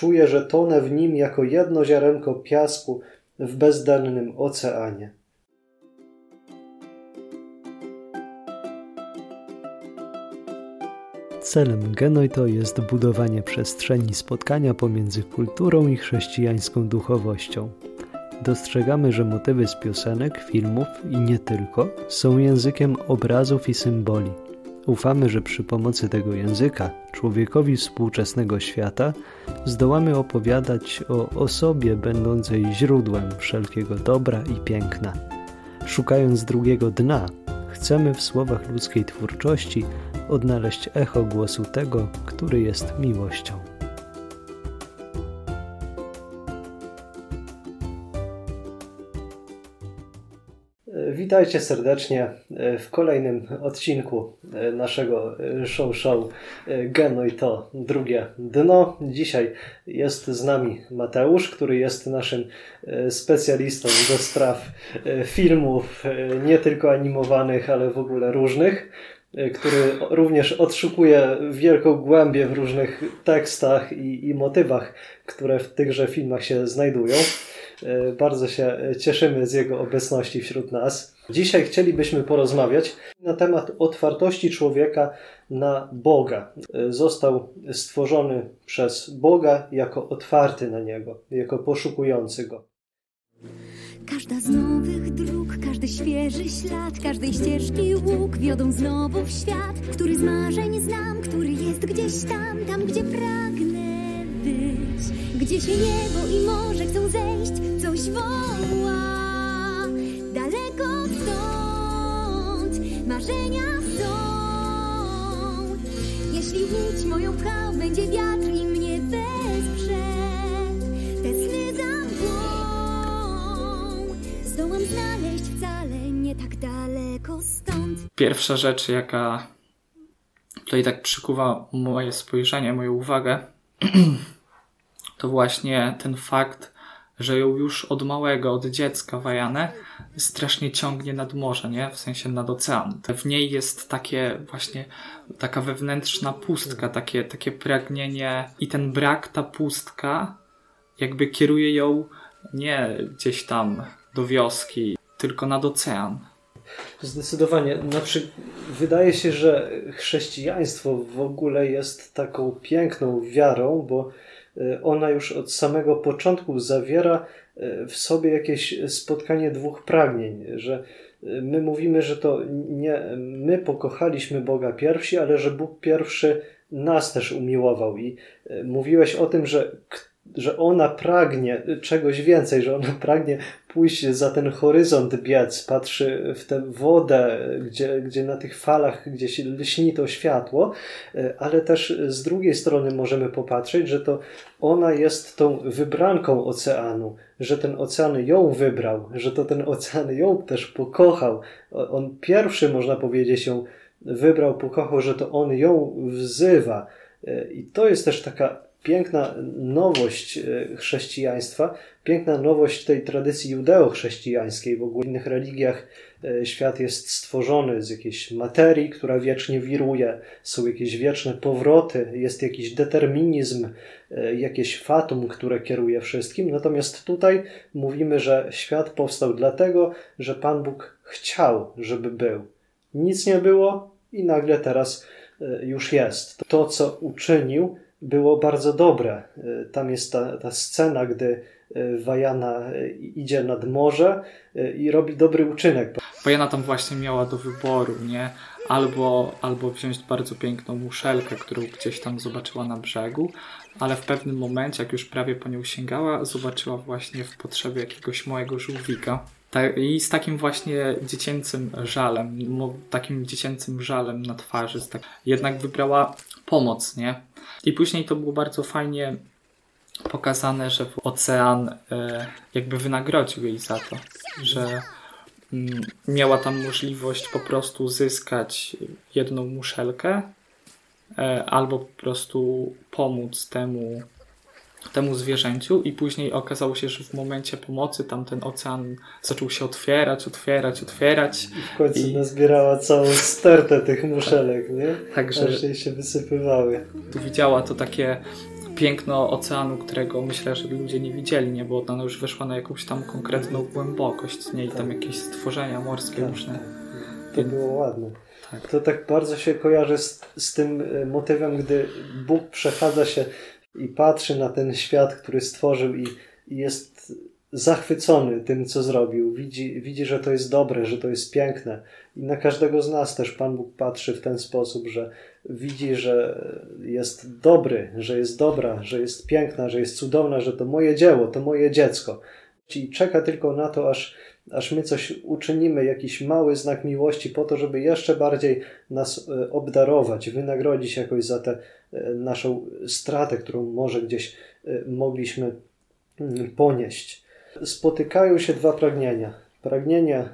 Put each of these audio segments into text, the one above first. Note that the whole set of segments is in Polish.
Czuję, że tonę w nim jako jedno ziarenko piasku w bezdennym oceanie. Celem Genoito jest budowanie przestrzeni spotkania pomiędzy kulturą i chrześcijańską duchowością. Dostrzegamy, że motywy z piosenek, filmów i nie tylko są językiem obrazów i symboli. Ufamy, że przy pomocy tego języka człowiekowi współczesnego świata zdołamy opowiadać o osobie będącej źródłem wszelkiego dobra i piękna. Szukając drugiego dna, chcemy w słowach ludzkiej twórczości odnaleźć echo głosu tego, który jest miłością. Witajcie serdecznie w kolejnym odcinku naszego show show Geno i to drugie dno. Dzisiaj jest z nami Mateusz, który jest naszym specjalistą do spraw filmów nie tylko animowanych, ale w ogóle różnych który również odszukuje wielką głębię w różnych tekstach i, i motywach, które w tychże filmach się znajdują. E, bardzo się cieszymy z jego obecności wśród nas. Dzisiaj chcielibyśmy porozmawiać na temat otwartości człowieka na Boga. E, został stworzony przez Boga jako otwarty na Niego, jako poszukujący Go. Każda z nowych dróg, każdy świeży ślad, każdej ścieżki łuk wiodą znowu w świat, który z marzeń znam, który jest gdzieś tam, tam gdzie pragnę być, gdzie się niebo i morze chcą zejść, coś woła. Daleko marzenia są. Jeśli moją będzie wiatr i mnie wesprze, te sny zdołam znaleźć wcale nie tak daleko stąd. Pierwsza rzecz, jaka tutaj tak przykuwa moje spojrzenie, moją uwagę, to właśnie ten fakt, że ją już od małego, od dziecka Wajanę strasznie ciągnie nad morze, nie? W sensie nad ocean. W niej jest takie właśnie taka wewnętrzna pustka, takie, takie pragnienie i ten brak, ta pustka jakby kieruje ją nie gdzieś tam do wioski, tylko nad ocean. Zdecydowanie. Znaczy, wydaje się, że chrześcijaństwo w ogóle jest taką piękną wiarą, bo ona już od samego początku zawiera y, w sobie jakieś spotkanie dwóch pragnień, że y, my mówimy, że to nie my pokochaliśmy Boga pierwsi, ale że Bóg pierwszy nas też umiłował. I mówiłeś o tym, że że ona pragnie czegoś więcej, że ona pragnie pójść za ten horyzont biec, patrzy w tę wodę, gdzie, gdzie na tych falach gdzieś lśni to światło, ale też z drugiej strony możemy popatrzeć, że to ona jest tą wybranką oceanu, że ten ocean ją wybrał, że to ten ocean ją też pokochał. On pierwszy, można powiedzieć, ją wybrał, pokochał, że to on ją wzywa. I to jest też taka piękna nowość e, chrześcijaństwa, piękna nowość tej tradycji judeo-chrześcijańskiej. W ogóle w innych religiach e, świat jest stworzony z jakiejś materii, która wiecznie wiruje, są jakieś wieczne powroty, jest jakiś determinizm, e, jakieś fatum, które kieruje wszystkim. Natomiast tutaj mówimy, że świat powstał dlatego, że Pan Bóg chciał, żeby był. Nic nie było i nagle teraz już jest. To, co uczynił, było bardzo dobre. E, tam jest ta, ta scena, gdy e, Wajana e, idzie nad morze i robi dobry uczynek. Wajana tam właśnie miała do wyboru, nie? Albo, albo wziąć bardzo piękną muszelkę, którą gdzieś tam zobaczyła na brzegu, ale w pewnym momencie, jak już prawie po nią sięgała, zobaczyła właśnie w potrzebie jakiegoś małego żółwika. I z takim właśnie dziecięcym żalem, takim dziecięcym żalem na twarzy, tak, jednak wybrała pomoc, nie? I później to było bardzo fajnie pokazane, że ocean e, jakby wynagrodził jej za to, że mm, miała tam możliwość po prostu zyskać jedną muszelkę e, albo po prostu pomóc temu temu zwierzęciu i później okazało się, że w momencie pomocy tam ten ocean zaczął się otwierać, otwierać, otwierać. I w końcu i... nazbierała całą stertę tych muszelek, nie? Także Aż się wysypywały. Tu widziała to takie piękno oceanu, którego myślę, że ludzie nie widzieli, nie? Bo ona już wyszła na jakąś tam konkretną głębokość, nie? I tam jakieś stworzenia morskie Tak. różne. To było ładne. Tak. To tak bardzo się kojarzy z, z tym e, motywem, gdy Bóg przechadza się i patrzy na ten świat, który stworzył i, i jest zachwycony tym, co zrobił. Widzi, widzi, że to jest dobre, że to jest piękne. I na każdego z nas też Pan Bóg patrzy w ten sposób, że widzi, że jest dobry, że jest dobra, że jest piękna, że jest cudowna, że to moje dzieło, to moje dziecko. I czeka tylko na to, aż, aż my coś uczynimy, jakiś mały znak miłości, po to, żeby jeszcze bardziej nas e, obdarować, wynagrodzić jakoś za tę e, naszą stratę, którą może gdzieś e, mogliśmy mm, ponieść. Spotykają się dwa pragnienia. Pragnienie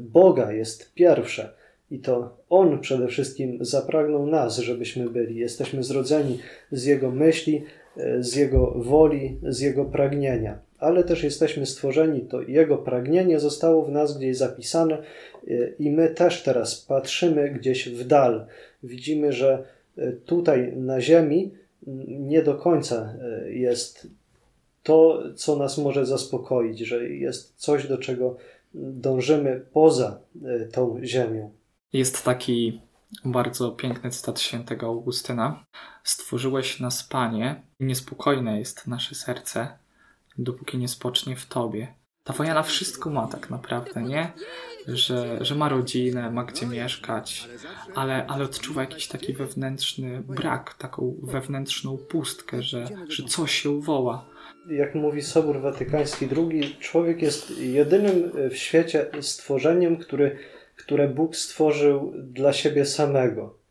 Boga jest pierwsze. I to On przede wszystkim zapragnął nas, żebyśmy byli. Jesteśmy zrodzeni z Jego myśli, z Jego woli, z Jego pragnienia. Ale też jesteśmy stworzeni, to Jego pragnienie zostało w nas gdzieś zapisane e, i my też teraz patrzymy gdzieś w dal. Widzimy, że e, tutaj na ziemi nie do końca e, jest to, co nas może zaspokoić, że jest coś, do czego dążymy poza tą ziemią. Jest taki bardzo piękny cytat świętego Augustyna. Stworzyłeś nas, Panie, niespokojne jest nasze serce, dopóki nie spocznie w Tobie. Ta wojana wszystko ma tak naprawdę, nie? Że, że ma rodzinę, ma gdzie mieszkać, ale, ale odczuwa jakiś taki wewnętrzny brak, taką wewnętrzną pustkę, że, że coś się woła. Jak mówi Sobór Watykański II, człowiek jest jedynym w świecie stworzeniem, który, które Bóg stworzył dla siebie samego.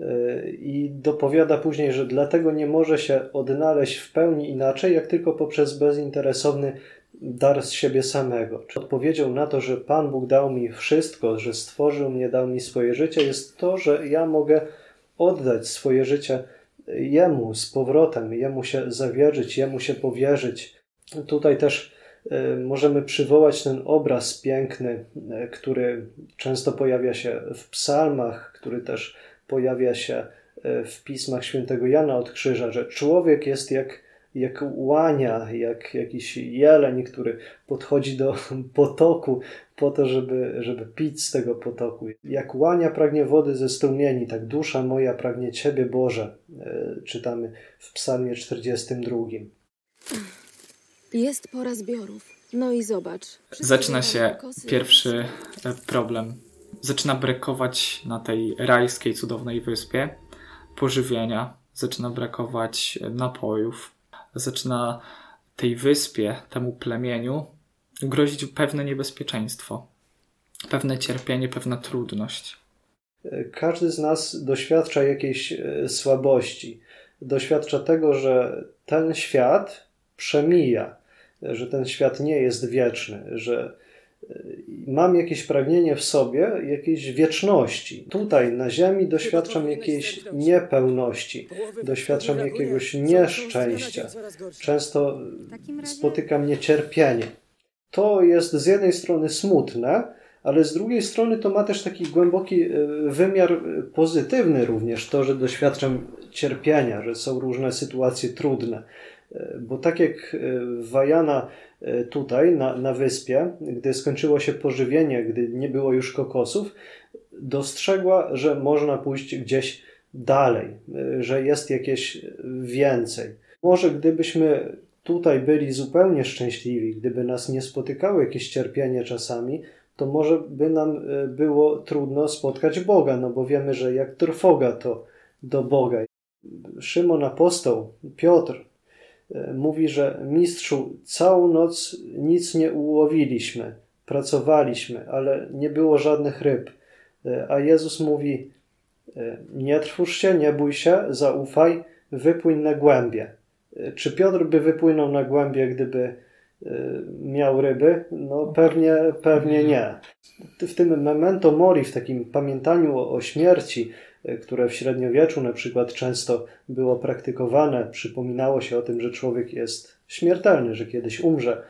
E, I dopowiada później, że dlatego nie może się odnaleźć w pełni inaczej, jak tylko poprzez bezinteresowny dar z siebie samego. Odpowiedzią na to, że Pan Bóg dał mi wszystko, że stworzył mnie, dał mi swoje życie, jest to, że ja mogę oddać swoje życie Jemu z powrotem, Jemu się zawierzyć, Jemu się powierzyć. Tutaj też e, możemy przywołać ten obraz piękny, e, który często pojawia się w psalmach, który też pojawia się e, w pismach świętego Jana od Krzyża, że człowiek jest jak, jak łania, jak jakiś jeleń, który podchodzi do potoku po to, żeby, żeby pić z tego potoku. Jak łania pragnie wody ze strumieni, tak dusza moja pragnie Ciebie, Boże, e, czytamy w psalmie 42. Jest pora zbiorów. No i zobacz. Zaczyna się pierwszy e, problem. Zaczyna brakować na tej rajskiej, cudownej wyspie pożywienia, zaczyna brakować e, napojów, zaczyna tej wyspie, temu plemieniu grozić pewne niebezpieczeństwo, pewne cierpienie, pewna trudność. Każdy z nas doświadcza jakiejś e, słabości. Doświadcza tego, że ten świat przemija, że ten świat nie jest wieczny, że e, mam jakieś pragnienie w sobie, jakiejś wieczności. Tutaj na Ziemi doświadczam jakiejś niepełności, doświadczam jakiegoś nieszczęścia. Często W takim razie spotyka mnie cierpienie. To jest z jednej strony smutne, ale z drugiej strony to ma też taki głęboki e, wymiar pozytywny również, to, że doświadczam cierpienia, że są różne sytuacje trudne. E, Bo tak jak e, Wajana e, tutaj na, na wyspie, gdy skończyło się pożywienie, gdy nie było już kokosów, dostrzegła, że można pójść gdzieś dalej, że jest jakieś więcej. Może gdybyśmy tutaj byli zupełnie szczęśliwi, gdyby nas nie spotykało jakieś cierpienie czasami, to może by nam było trudno spotkać Boga, no bo wiemy, że jak trwoga to do Boga. Szymon Apostoł, Piotr, mówi, że mistrzu, całą noc nic nie ułowiliśmy, pracowaliśmy, ale nie było żadnych ryb. E, A Jezus mówi, e, nie trwóż się, nie bój się, zaufaj, wypłyń na głębie. E, Czy Piotr by wypłynął na głębie, gdyby e, miał ryby? No pewnie, pewnie nie. W tym memento mori, w takim pamiętaniu o, o śmierci, e, które w średniowieczu na przykład często było praktykowane, przypominało się o tym, że człowiek jest śmiertelny, że kiedyś umrze.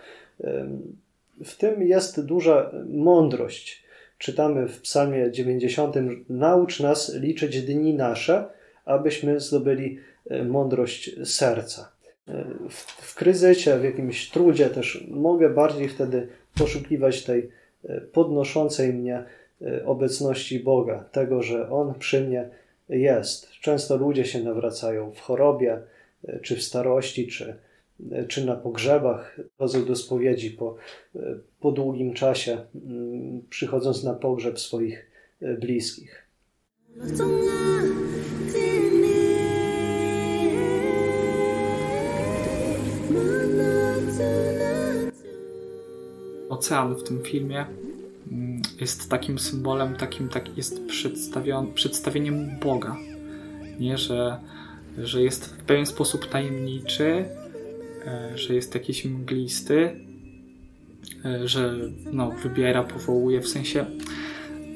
W tym jest duża mądrość. Czytamy w Psalmie 90: Naucz nas liczyć dni nasze, abyśmy zdobyli mądrość serca. W, w kryzysie, w jakimś trudzie też mogę bardziej wtedy poszukiwać tej podnoszącej mnie obecności Boga, tego, że On przy mnie jest. Często ludzie się nawracają w chorobie, czy w starości, czy, czy na pogrzebach, chodzą do spowiedzi po, po długim czasie, mm, przychodząc na pogrzeb swoich bliskich. Ocean w tym filmie jest takim symbolem, takim tak jest przedstawieniem Boga. Nie, że, że jest w pewien sposób tajemniczy, e, że jest jakiś mglisty, e, że no, wybiera, powołuje, w sensie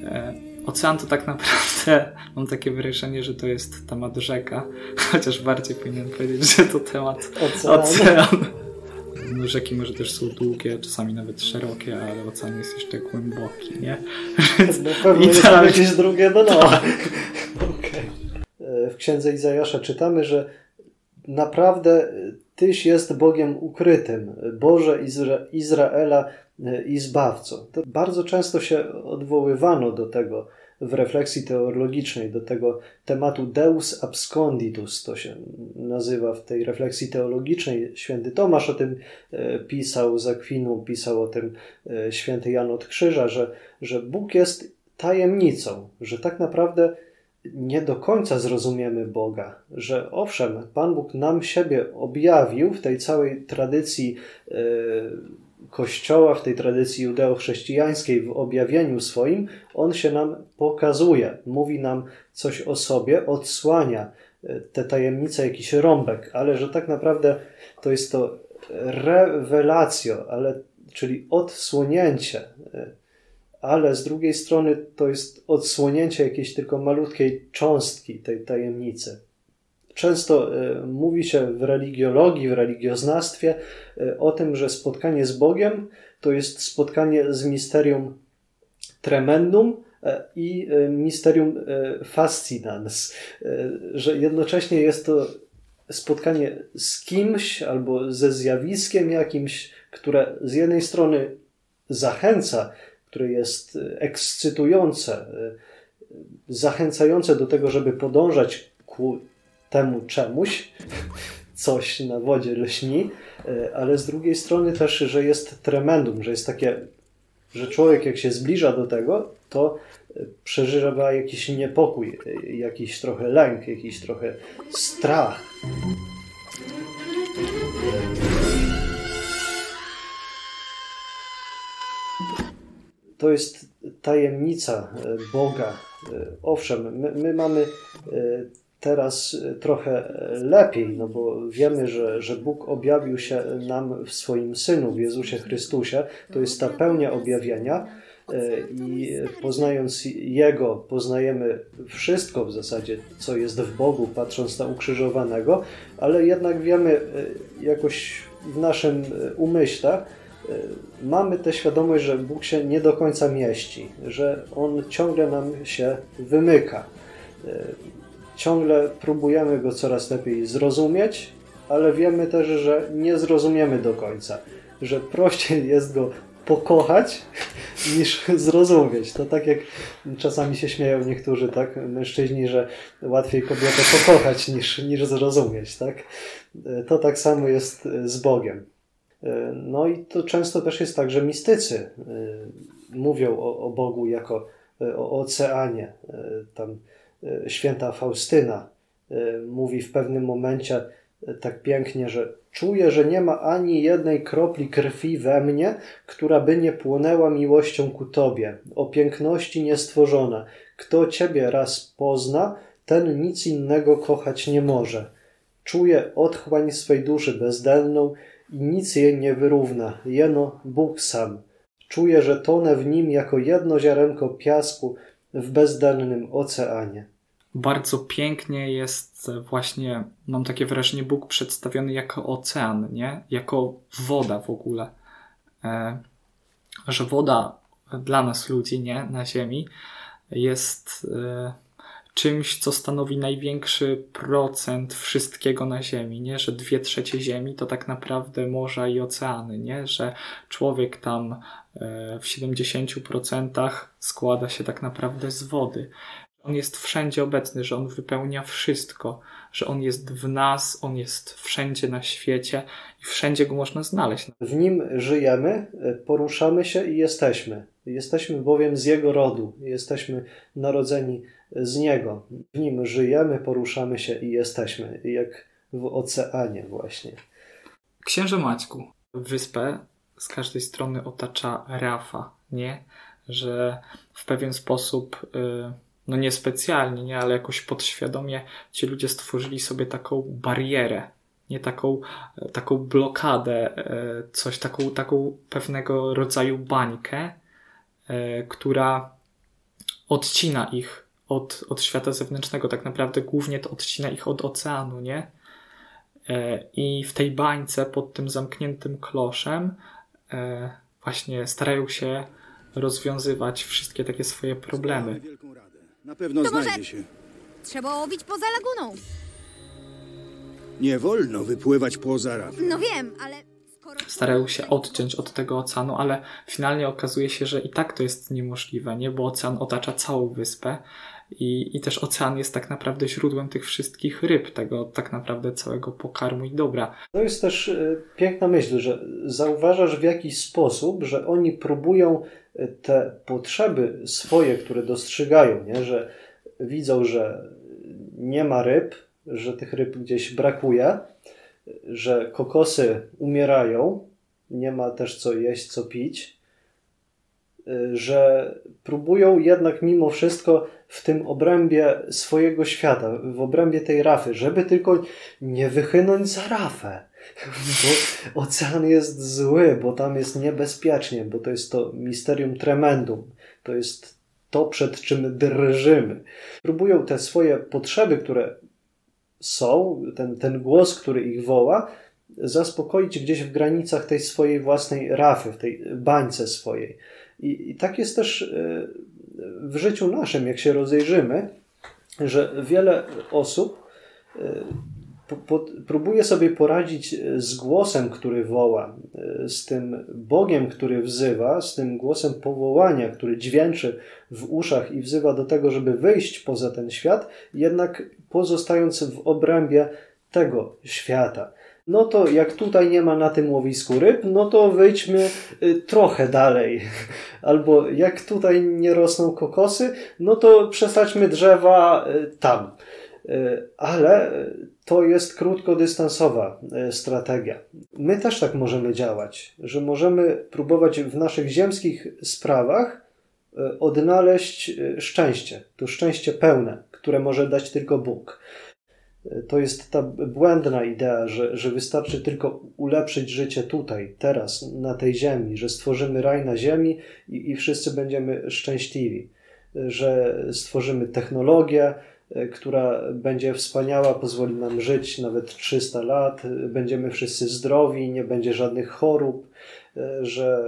e, ocean to tak naprawdę mam takie wrażenie, że to jest temat rzeka, chociaż bardziej powinien powiedzieć, że to temat ocean. ocean. No, rzeki może też są długie, czasami nawet szerokie, ale ocean jest jeszcze głęboki, nie? Na pewno jest tak, jakieś drugie dno. Tak. okay. W księdze Izajasza czytamy, że naprawdę Tyś jest Bogiem ukrytym, Boże Izra Izraela i Zbawcą. To bardzo często się odwoływano do tego w refleksji teologicznej do tego tematu Deus absconditus, to się nazywa w tej refleksji teologicznej. Święty Tomasz o tym e, pisał, z Akwinu pisał o tym e, święty Jan od Krzyża, że, że Bóg jest tajemnicą, że tak naprawdę nie do końca zrozumiemy Boga, że owszem, Pan Bóg nam siebie objawił w tej całej tradycji e, Kościoła, w tej tradycji judeo-chrześcijańskiej, w objawieniu swoim, on się nam pokazuje, mówi nam coś o sobie, odsłania e, te tajemnice, jakiś rąbek, ale że tak naprawdę to jest to revelacjo, ale, czyli odsłonięcie, e, ale z drugiej strony to jest odsłonięcie jakiejś tylko malutkiej cząstki tej tajemnicy. Często e, mówi się w religiologii, w religioznawstwie e, o tym, że spotkanie z Bogiem to jest spotkanie z misterium tremendum e, i misterium fascinans, że jednocześnie jest to spotkanie z kimś albo ze zjawiskiem jakimś, które z jednej strony zachęca, które jest ekscytujące, zachęcające do tego, żeby podążać ku temu czemuś, coś na wodzie lśni, e, ale z drugiej strony też, że jest tremendum, że jest takie, że człowiek jak się zbliża do tego, to e, przeżywa jakiś niepokój, e, jakiś trochę lęk, jakiś trochę strach. To jest tajemnica Boga. Owszem, my, my mamy teraz e, trochę lepiej, no bo wiemy, że, że Bóg objawił się nam w swoim Synu, w Jezusie Chrystusie. To jest ta pełnia objawienia e, i poznając Jego, poznajemy wszystko w zasadzie, co jest w Bogu, patrząc na ukrzyżowanego, ale jednak wiemy e, jakoś w naszym umyśle, mamy tę świadomość, że Bóg się nie do końca mieści, że On ciągle nam się wymyka ciągle próbujemy go coraz lepiej zrozumieć, ale wiemy też, że nie zrozumiemy do końca, że prościej jest go pokochać niż zrozumieć. To tak jak czasami się śmieją niektórzy, tak, mężczyźni, że łatwiej kobietę pokochać niż, niż zrozumieć, tak. To tak samo jest z Bogiem. No i to często też jest tak, że mistycy y, mówią o, o Bogu jako o oceanie. Y, tam święta Faustyna e, mówi w pewnym momencie e, tak pięknie, że czuję, że nie ma ani jednej kropli krwi we mnie, która by nie płonęła miłością ku Tobie, o piękności niestworzona. Kto Ciebie raz pozna, ten nic innego kochać nie może. Czuję otchłań swej duszy bezdelną i nic jej nie wyrówna, jeno Bóg sam. Czuję, że tonę w nim jako jedno ziarenko piasku, w bezdennym oceanie. Bardzo pięknie jest właśnie, mam takie wrażenie, Bóg przedstawiony jako ocean, nie? Jako woda w ogóle. E, że woda dla nas ludzi, nie? Na ziemi jest e, czymś, co stanowi największy procent wszystkiego na Ziemi, nie? Że dwie trzecie Ziemi to tak naprawdę morza i oceany, nie? Że człowiek tam e, w 70% składa się tak naprawdę z wody. On jest wszędzie obecny, że on wypełnia wszystko, że on jest w nas, on jest wszędzie na świecie i wszędzie go można znaleźć. W nim żyjemy, poruszamy się i jesteśmy. Jesteśmy bowiem z jego rodu, jesteśmy narodzeni z niego. W nim żyjemy, poruszamy się i jesteśmy, jak w oceanie, właśnie. Księże Maćku, wyspę z każdej strony otacza rafa, nie? Że w pewien sposób. Yy no niespecjalnie, nie, ale jakoś podświadomie ci ludzie stworzyli sobie taką barierę, nie taką, taką blokadę, e, coś, taką, taką pewnego rodzaju bańkę, e, która odcina ich od, od świata zewnętrznego, tak naprawdę głównie to odcina ich od oceanu, nie? I w tej bańce pod tym zamkniętym kloszem właśnie starają się rozwiązywać wszystkie takie swoje problemy. Na pewno To może- znajdzie się. Trzeba łowić poza laguną. Nie wolno wypływać poza raf. No wiem, ale. Starają się odciąć od tego oceanu, ale finalnie okazuje się, że i tak to jest niemożliwe, nie? Bo ocean otacza całą wyspę i, i też ocean jest tak naprawdę źródłem tych wszystkich ryb, tego tak naprawdę całego pokarmu i dobra. To jest też e, piękna myśl, że zauważasz w jakiś sposób, że oni próbują e, te potrzeby swoje, które dostrzegają, nie? że widzą, że nie ma ryb, że tych ryb gdzieś brakuje, że kokosy umierają, nie ma też co jeść, co pić, y, że próbują jednak mimo wszystko w tym obrębie swojego świata, w obrębie tej rafy, żeby tylko nie wychynąć za rafę. Bo ocean jest zły, bo tam jest niebezpiecznie, bo to jest to misterium tremendum. To jest to, przed czym drżymy. Próbują te swoje potrzeby, które są, ten, ten głos, który ich woła, zaspokoić gdzieś w granicach tej swojej własnej rafy, w tej bańce swojej. I, i tak jest też e, w życiu naszym, jak się rozejrzymy, że wiele osób e, próbuje sobie poradzić z głosem, który woła, e, z tym Bogiem, który wzywa, z tym głosem powołania, który dźwięczy w uszach i wzywa do tego, żeby wyjść poza ten świat, jednak pozostając w obrębie tego świata. No to jak tutaj nie ma na tym łowisku ryb, no to wyjdźmy y, trochę dalej. Albo jak tutaj nie rosną kokosy, no to przesadźmy drzewa tam. Ale to jest krótkodystansowa strategia. My też tak możemy działać, że możemy próbować w naszych ziemskich sprawach odnaleźć szczęście, to szczęście pełne, które może dać tylko Bóg. To jest ta błędna idea, że, że wystarczy tylko ulepszyć życie tutaj, teraz, na tej ziemi, że stworzymy raj na ziemi i, i wszyscy będziemy szczęśliwi, że stworzymy technologię, która będzie wspaniała, pozwoli nam żyć nawet 300 lat, będziemy wszyscy zdrowi, nie będzie żadnych chorób, że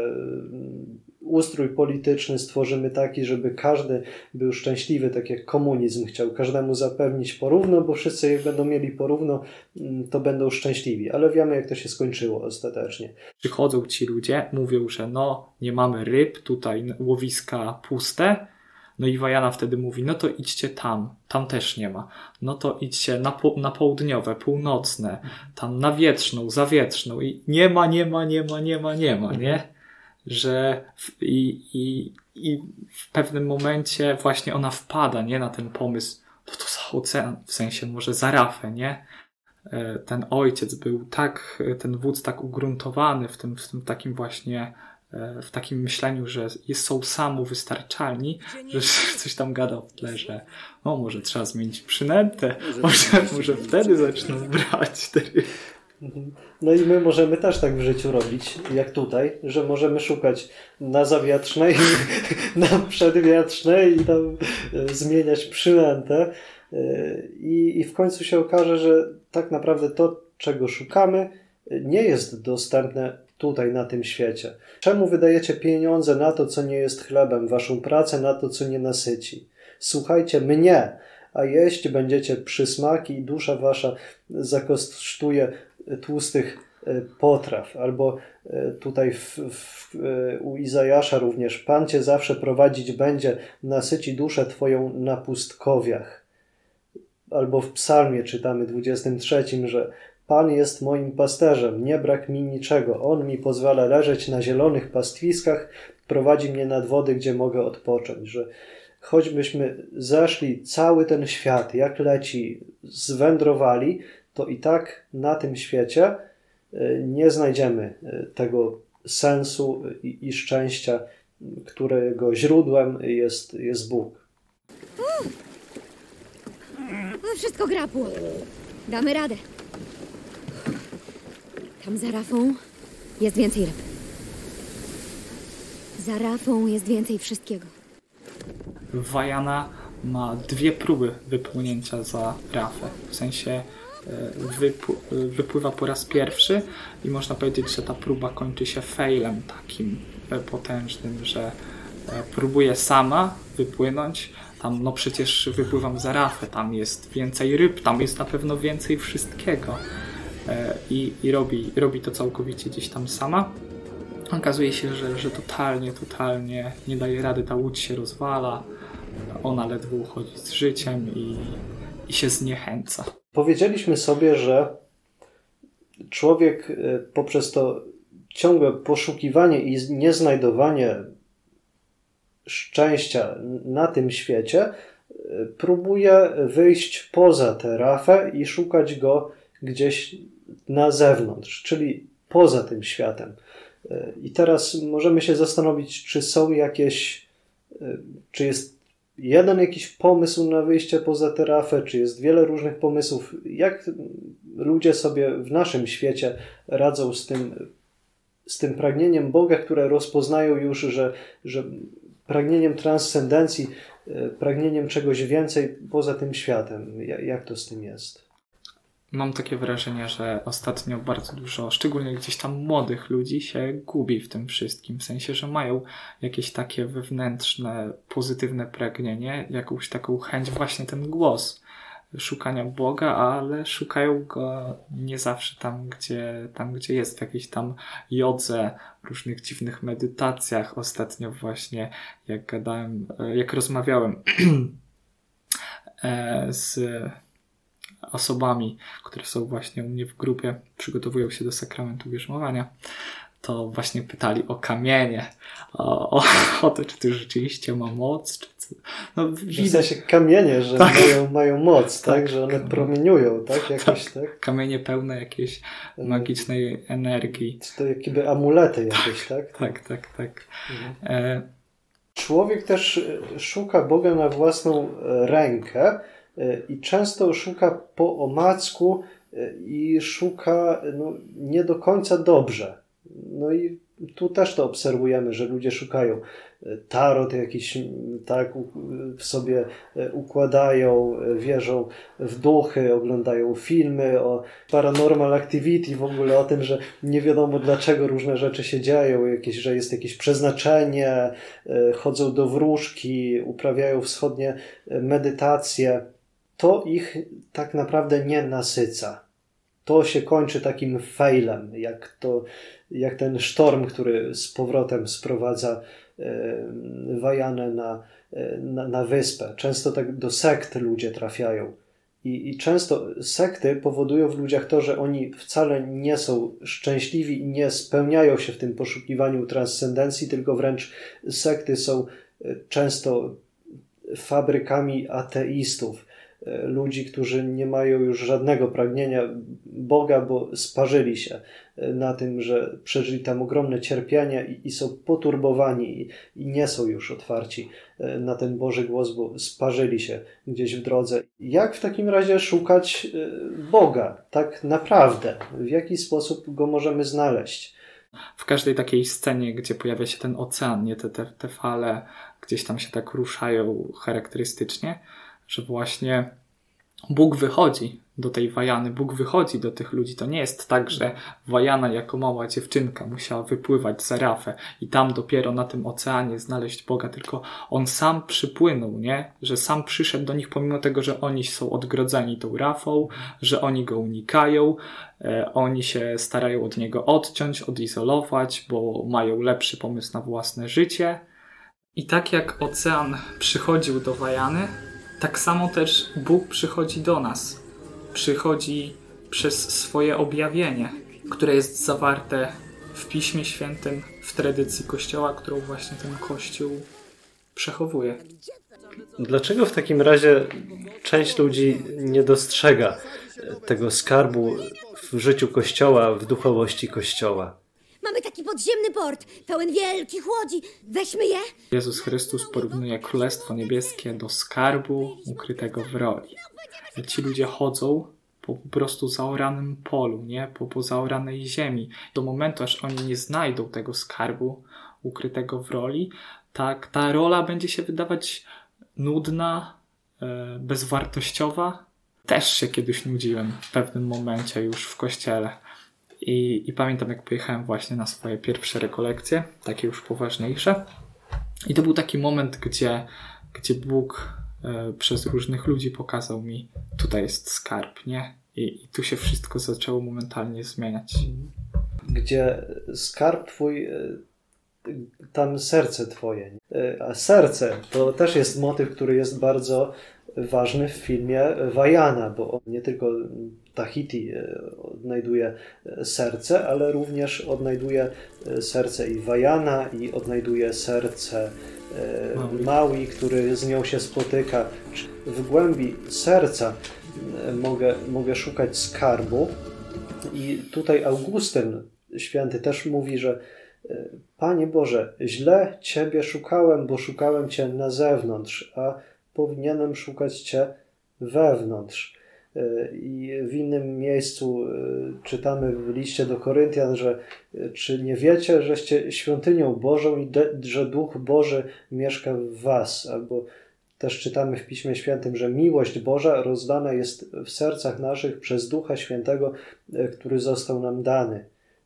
ustrój polityczny stworzymy taki, żeby każdy był szczęśliwy, tak jak komunizm chciał każdemu zapewnić porówno, bo wszyscy jak będą mieli porówno, mm, to będą szczęśliwi. Ale wiemy, jak to się skończyło ostatecznie. Przychodzą ci ludzie, mówią, że no, nie mamy ryb, tutaj łowiska puste. No i Wajana wtedy mówi, no to idźcie tam, tam też nie ma. No to idźcie na, po, na południowe, północne, tam na wietrzną, zawietrzną i nie ma, nie ma, nie ma, nie ma, nie ma, nie? że w, i, i, i w pewnym momencie właśnie ona wpada, nie, na ten pomysł, to to za ocean, w sensie może za rafę, nie? E, ten ojciec był tak, ten wódz tak ugruntowany w tym, w tym takim właśnie, w takim myśleniu, że jest, są samowystarczalni, że coś tam gada w tle, że o, może trzeba zmienić przynętę, może, może wtedy zaczną brać te Mhm. No i my możemy też tak w życiu robić, jak tutaj, że możemy szukać na zawietrznej, na przedwietrznej i tam e, zmieniać przynętę. E, I, I w końcu się okaże, że tak naprawdę to, czego szukamy, nie jest dostępne tutaj, na tym świecie. Czemu wydajecie pieniądze na to, co nie jest chlebem, waszą pracę na to, co nie nasyci? Słuchajcie mnie, a jeść będziecie przysmaki i dusza wasza zakosztuje tłustych e, potraw. Albo e, tutaj w, w, e, u Izajasza również, Pan cię zawsze prowadzić będzie, nasyci duszę twoją na pustkowiach. Albo w psalmie czytamy 23, że Pan jest moim pasterzem, nie brak mi niczego. On mi pozwala leżeć na zielonych pastwiskach, prowadzi mnie nad wody, gdzie mogę odpocząć. Że choćbyśmy zeszli cały ten świat, jak leci, zwędrowali, to i tak na tym świecie y, nie znajdziemy y, tego sensu i, i szczęścia, którego źródłem jest, jest Bóg. No wszystko grapło. Damy radę. Tam za rafą jest więcej ryb. Za rafą jest więcej wszystkiego. Wajana ma dwie próby wypłynięcia za rafę. W sensie e, e, wypływa po raz pierwszy i można powiedzieć, że ta próba kończy się failem takim e, potężnym, że próbuje sama wypłynąć. Tam, no przecież wypływam za rafę, tam jest więcej ryb, tam jest na pewno więcej wszystkiego. E, I, i robi, robi to całkowicie gdzieś tam sama. Okazuje się, że, że totalnie, totalnie nie daje rady, ta łódź się rozwala, ona ledwo uchodzi z życiem i, i się zniechęca. Powiedzieliśmy sobie, że człowiek y, poprzez to ciągłe poszukiwanie i nieznajdowanie szczęścia na tym świecie y, próbuje wyjść poza tę rafę i szukać go gdzieś na zewnątrz, czyli poza tym światem. Y, I teraz możemy się zastanowić, czy są jakieś, czy jest jeden jakiś pomysł na wyjście poza tę rafę, czy jest wiele różnych pomysłów, jak ludzie sobie w naszym świecie radzą z tym, z tym pragnieniem Boga, które rozpoznają już, że, że pragnieniem transcendencji, e, pragnieniem czegoś więcej poza tym światem. Jak to z tym jest? Mam takie wrażenie, że ostatnio bardzo dużo, szczególnie gdzieś tam młodych ludzi, się gubi w tym wszystkim. W sensie, że mają jakieś takie wewnętrzne, pozytywne pragnienie, jakąś taką chęć, właśnie ten głos szukania Boga, ale szukają go nie zawsze tam, gdzie, tam, gdzie jest, w jakiejś tam jodze, różnych dziwnych medytacjach. Ostatnio właśnie, jak gadałem, jak rozmawiałem z osobami, które są właśnie u mnie w grupie, przygotowują się do sakramentu bierzmowania, to właśnie pytali o kamienie, o, o, o to, czy to rzeczywiście ma moc, czy co. No, widać się kamienie, że tak. mają, mają moc, tak? tak? Że one promieniują, tak? Jakoś, tak. tak? Kamienie pełne jakiejś magicznej energii. To jakby amulety jakieś, tak? Tak, tak, tak. Mhm. E... Człowiek też szuka Boga na własną rękę, i często szuka po omacku e, i szuka no, nie do końca dobrze. No i tu też to obserwujemy, że ludzie szukają e, tarot jakiś, tak, w sobie układają, wierzą w duchy, oglądają filmy o paranormal activity, w ogóle o tym, że nie wiadomo dlaczego różne rzeczy się dzieją, jakieś, że jest jakieś przeznaczenie, chodzą do wróżki, uprawiają wschodnie medytacje to ich tak naprawdę nie nasyca. To się kończy takim failem, jak, to, jak ten sztorm, który z powrotem sprowadza e, Wajanę na, e, na, na wyspę. Często tak do sekt ludzie trafiają. I, I często sekty powodują w ludziach to, że oni wcale nie są szczęśliwi i nie spełniają się w tym poszukiwaniu transcendencji, tylko wręcz sekty są e, często fabrykami ateistów ludzi, którzy nie mają już żadnego pragnienia Boga, bo sparzyli się e, na tym, że przeżyli tam ogromne cierpienia i, i są poturbowani i, i, nie są już otwarci e, na ten Boży głos, bo sparzyli się gdzieś w drodze. Jak w takim razie szukać Boga tak naprawdę? W jaki sposób go możemy znaleźć? W każdej takiej scenie, gdzie pojawia się ten ocean, nie te, te, te fale gdzieś tam się tak ruszają charakterystycznie, że właśnie Bóg wychodzi do tej Wajany, Bóg wychodzi do tych ludzi. To nie jest tak, że Wajana jako mała dziewczynka musiała wypływać za rafę i tam dopiero na tym oceanie znaleźć Boga, tylko on sam przypłynął, nie? Że sam przyszedł do nich pomimo tego, że oni są odgrodzeni tą rafą, że oni go unikają, e, oni się starają od niego odciąć, odizolować, bo mają lepszy pomysł na własne życie. I tak jak ocean przychodził do Wajany, tak samo też Bóg przychodzi do nas. Przychodzi przez swoje objawienie, które jest zawarte w Piśmie Świętym, w tradycji Kościoła, którą właśnie ten Kościół przechowuje. Dlaczego w takim razie część ludzi nie dostrzega tego skarbu w życiu Kościoła, w duchowości Kościoła? Mamy taki podziemny port, pełen wielkich łodzi. Weźmy je? Jezus Chrystus porównuje Królestwo Niebieskie do skarbu ukrytego w roli. Ci ludzie chodzą po po prostu zaoranym polu, nie? Po, po zaoranej ziemi. Do momentu, aż oni nie znajdą tego skarbu ukrytego w roli, tak ta rola będzie się wydawać nudna, e, bezwartościowa. Też się kiedyś nudziłem w pewnym momencie już w kościele. I, I pamiętam, jak pojechałem właśnie na swoje pierwsze rekolekcje, takie już poważniejsze. I to był taki moment, gdzie, gdzie Bóg e, przez różnych ludzi pokazał mi, tutaj jest skarb, nie? I, I tu się wszystko zaczęło momentalnie zmieniać. Gdzie skarb twój, e, tam serce twoje. E, A serce to też jest motyw, który jest bardzo ważny w filmie Wajana, bo on nie tylko Tahiti e, odnajduje e, serce, ale również odnajduje e, serce i Wajana i odnajduje serce Maui. Maui, który z nią się spotyka. W głębi serca mogę, mogę szukać skarbu i tutaj Augustyn święty też mówi, że Panie Boże, źle Ciebie szukałem, bo szukałem Cię na zewnątrz, a powinienem szukać Cię wewnątrz. I w innym miejscu czytamy w liście do Koryntian, że czy nie wiecie, żeście świątynią Bożą i że Duch Boży mieszka w was? Albo też czytamy w Piśmie Świętym, że miłość Boża rozdana jest w sercach naszych przez Ducha Świętego, który został nam dany.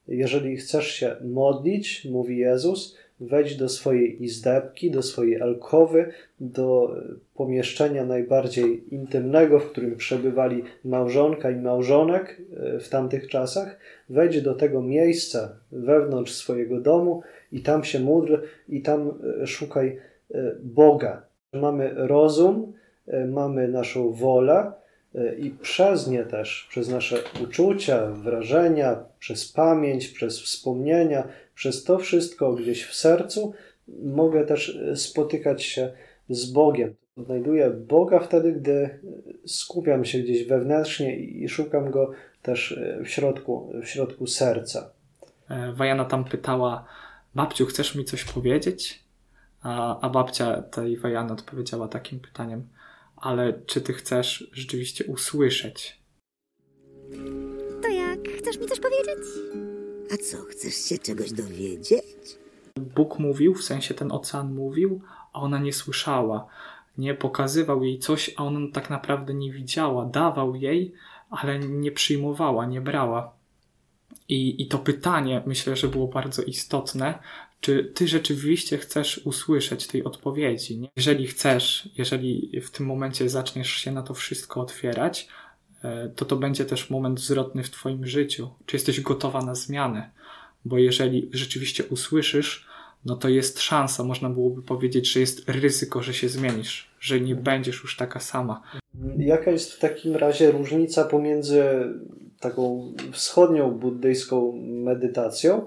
Jeżeli chcesz się modlić, mówi Jezus, wejdź do swojej izdebki, do swojej alkowy, do pomieszczenia najbardziej intymnego, w którym przebywali małżonka i małżonek w tamtych czasach. Wejdź do tego miejsca wewnątrz swojego domu i tam się módl i tam szukaj Boga. Mamy rozum, mamy naszą wolę, i przez nie też, przez nasze uczucia, wrażenia, przez pamięć, przez wspomnienia, przez to wszystko gdzieś w sercu, mogę też spotykać się z Bogiem. Odnajduję Boga wtedy, gdy skupiam się gdzieś wewnętrznie i szukam go też w środku, w środku serca. Wajana tam pytała, babciu, chcesz mi coś powiedzieć? A, a babcia tej Wajany odpowiedziała takim pytaniem, ale czy ty chcesz rzeczywiście usłyszeć? To jak? Chcesz mi coś powiedzieć? A co, chcesz się czegoś dowiedzieć? Bóg mówił, w sensie ten ocean mówił, a ona nie słyszała. Nie pokazywał jej coś, a ona tak naprawdę nie widziała. Dawał jej, ale nie przyjmowała, nie brała. I, I to pytanie myślę, że było bardzo istotne, czy ty rzeczywiście chcesz usłyszeć tej odpowiedzi. Nie? Jeżeli chcesz, jeżeli w tym momencie zaczniesz się na to wszystko otwierać, to to będzie też moment zwrotny w twoim życiu. Czy jesteś gotowa na zmianę? Bo jeżeli rzeczywiście usłyszysz, no to jest szansa, można byłoby powiedzieć, że jest ryzyko, że się zmienisz, że nie będziesz już taka sama. Jaka jest w takim razie różnica pomiędzy taką wschodnią buddyjską medytacją,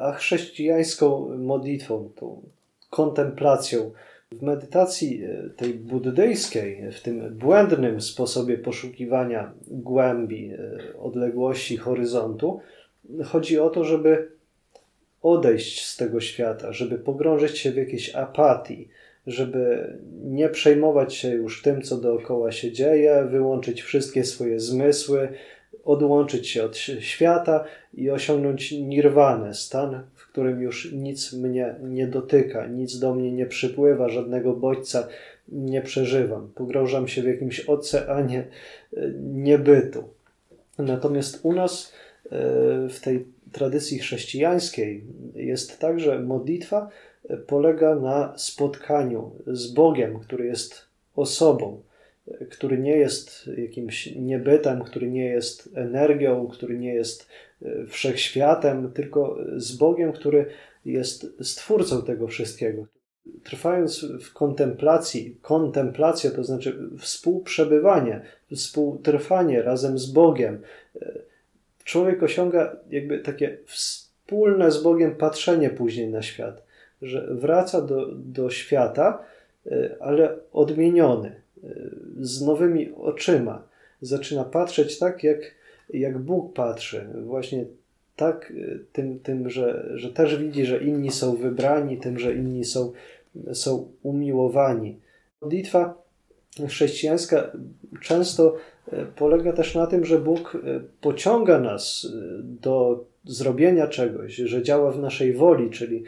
a chrześcijańską modlitwą, tą kontemplacją? W medytacji tej buddyjskiej, w tym błędnym sposobie poszukiwania głębi, odległości, horyzontu, chodzi o to, żeby odejść z tego świata, żeby pogrążyć się w jakiejś apatii, żeby nie przejmować się już tym, co dookoła się dzieje, wyłączyć wszystkie swoje zmysły, odłączyć się od świata i osiągnąć nirwanę, stan, w którym już nic mnie nie dotyka, nic do mnie nie przypływa, żadnego bodźca nie przeżywam. Pogrążam się w jakimś oceanie niebytu. Natomiast u nas w tej tradycji chrześcijańskiej jest tak, że modlitwa polega na spotkaniu z Bogiem, który jest osobą, który nie jest jakimś niebytem, który nie jest energią, który nie jest e, wszechświatem, tylko z Bogiem, który jest stwórcą tego wszystkiego. Trwając w kontemplacji, kontemplacja to znaczy współprzebywanie, współtrwanie razem z Bogiem, e, człowiek osiąga jakby takie wspólne z Bogiem patrzenie później na świat, że wraca do, do świata, e, ale odmieniony, z nowymi oczyma. Zaczyna patrzeć tak, jak, jak Bóg patrzy. Właśnie tak, e, tym, tym że, że też widzi, że inni są wybrani, tym, że inni są, są umiłowani. Modlitwa chrześcijańska często e, polega też na tym, że Bóg e, pociąga nas e, do zrobienia czegoś, że działa w naszej woli, czyli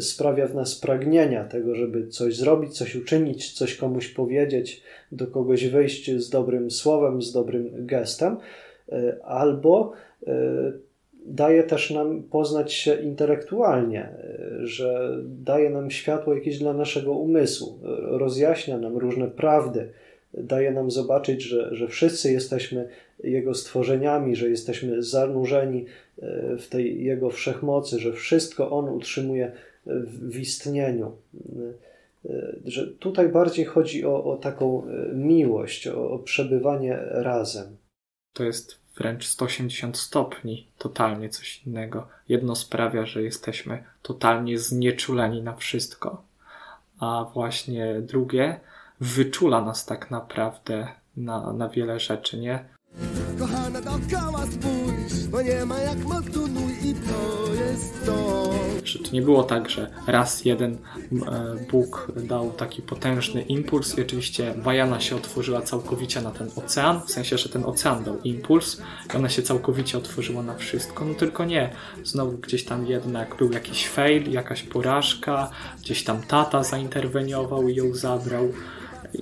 sprawia w nas pragnienia tego, żeby coś zrobić, coś uczynić, coś komuś powiedzieć, do kogoś wyjść z dobrym słowem, z dobrym gestem, albo daje też nam poznać się intelektualnie, że daje nam światło jakieś dla naszego umysłu, rozjaśnia nam różne prawdy, daje nam zobaczyć, że, że wszyscy jesteśmy Jego stworzeniami, że jesteśmy zanurzeni e, w tej Jego wszechmocy, że wszystko On utrzymuje w istnieniu. E, że tutaj bardziej chodzi o, o taką e, miłość, o, o przebywanie razem. To jest wręcz 180 stopni, totalnie coś innego. Jedno sprawia, że jesteśmy totalnie znieczuleni na wszystko, a właśnie drugie wyczula nas tak naprawdę na, na wiele rzeczy, nie? Kochana bo nie ma jak Moktunuj i to jest to. Że to nie było tak, że raz jeden e, Bóg dał taki potężny impuls i oczywiście Wajana się otworzyła całkowicie na ten ocean, w sensie, że ten ocean dał impuls i ona się całkowicie otworzyła na wszystko, no tylko nie. Znowu gdzieś tam jednak był jakiś fail, jakaś porażka, gdzieś tam tata zainterweniował i ją zabrał.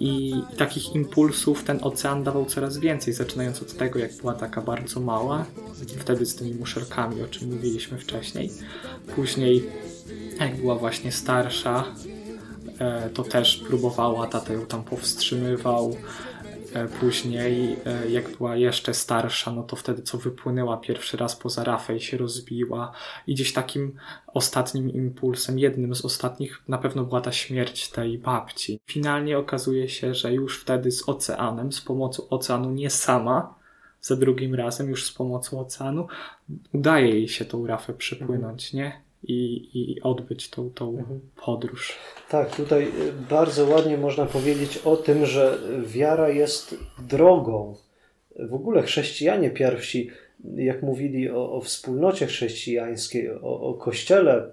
I, takich impulsów ten ocean dawał coraz więcej, zaczynając od tego, jak była taka bardzo mała, wtedy z tymi muszelkami, o czym mówiliśmy wcześniej. Później, jak była właśnie starsza, e, to też próbowała, tata ją tam powstrzymywał. E, później, e, jak była jeszcze starsza, no to wtedy co wypłynęła pierwszy raz poza rafę i się rozbiła. I gdzieś takim ostatnim impulsem, jednym z ostatnich, na pewno była ta śmierć tej babci. Finalnie okazuje się, że już wtedy z oceanem, z pomocą oceanu, nie sama, za drugim razem, już z pomocą oceanu, udaje jej się tą rafę przypłynąć, nie? I, i odbyć tą, tą mhm. podróż. Tak, tutaj y, bardzo ładnie można powiedzieć o tym, że wiara jest drogą. W ogóle chrześcijanie pierwsi, jak mówili o, o wspólnocie chrześcijańskiej, o, o kościele,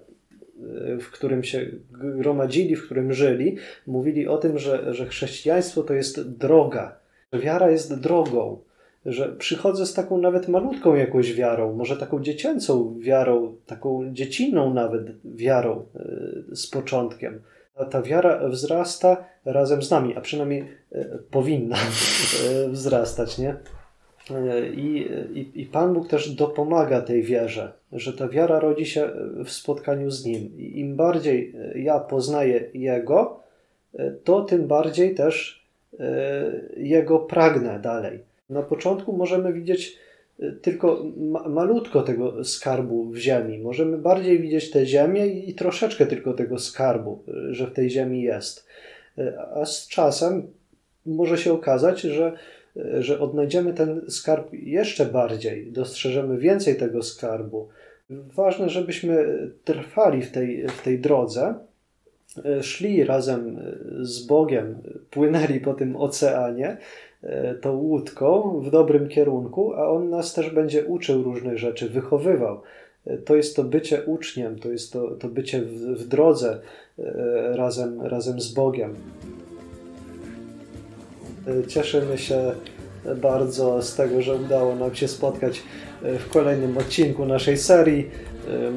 y, w którym się gromadzili, w którym żyli, mówili o tym, że, że chrześcijaństwo to jest droga. Wiara jest drogą że przychodzę z taką nawet malutką jakąś wiarą, może taką dziecięcą wiarą, taką dziecinną nawet wiarą e, z początkiem. A ta wiara wzrasta razem z nami, a przynajmniej e, powinna e, wzrastać, nie? I, i, I Pan Bóg też dopomaga tej wierze, że ta wiara rodzi się w spotkaniu z Nim. I im bardziej ja poznaję Jego, to tym bardziej też Jego pragnę dalej. Na początku możemy widzieć y, tylko ma malutko tego skarbu w ziemi. Możemy bardziej widzieć tę ziemię i troszeczkę tylko tego skarbu, y, że w tej ziemi jest. Y, a z czasem może się okazać, że, że odnajdziemy ten skarb jeszcze bardziej, dostrzeżemy więcej tego skarbu. Ważne, żebyśmy trwali w tej, w tej drodze, szli razem z Bogiem, płynęli po tym oceanie tą łódką w dobrym kierunku, a on nas też będzie uczył różnych rzeczy, wychowywał. E, to jest to bycie uczniem, to jest to, to bycie w, w drodze e, razem, razem z Bogiem. Cieszymy się bardzo z tego, że udało nam się spotkać w kolejnym odcinku naszej serii.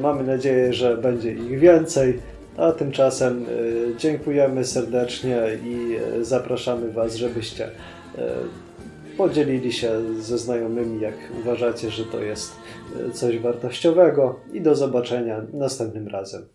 Mamy nadzieję, że będzie ich więcej. A tymczasem e, dziękujemy serdecznie i e, zapraszamy Was, żebyście e, podzielili się ze znajomymi, jak uważacie, że to jest coś wartościowego. I do zobaczenia następnym razem.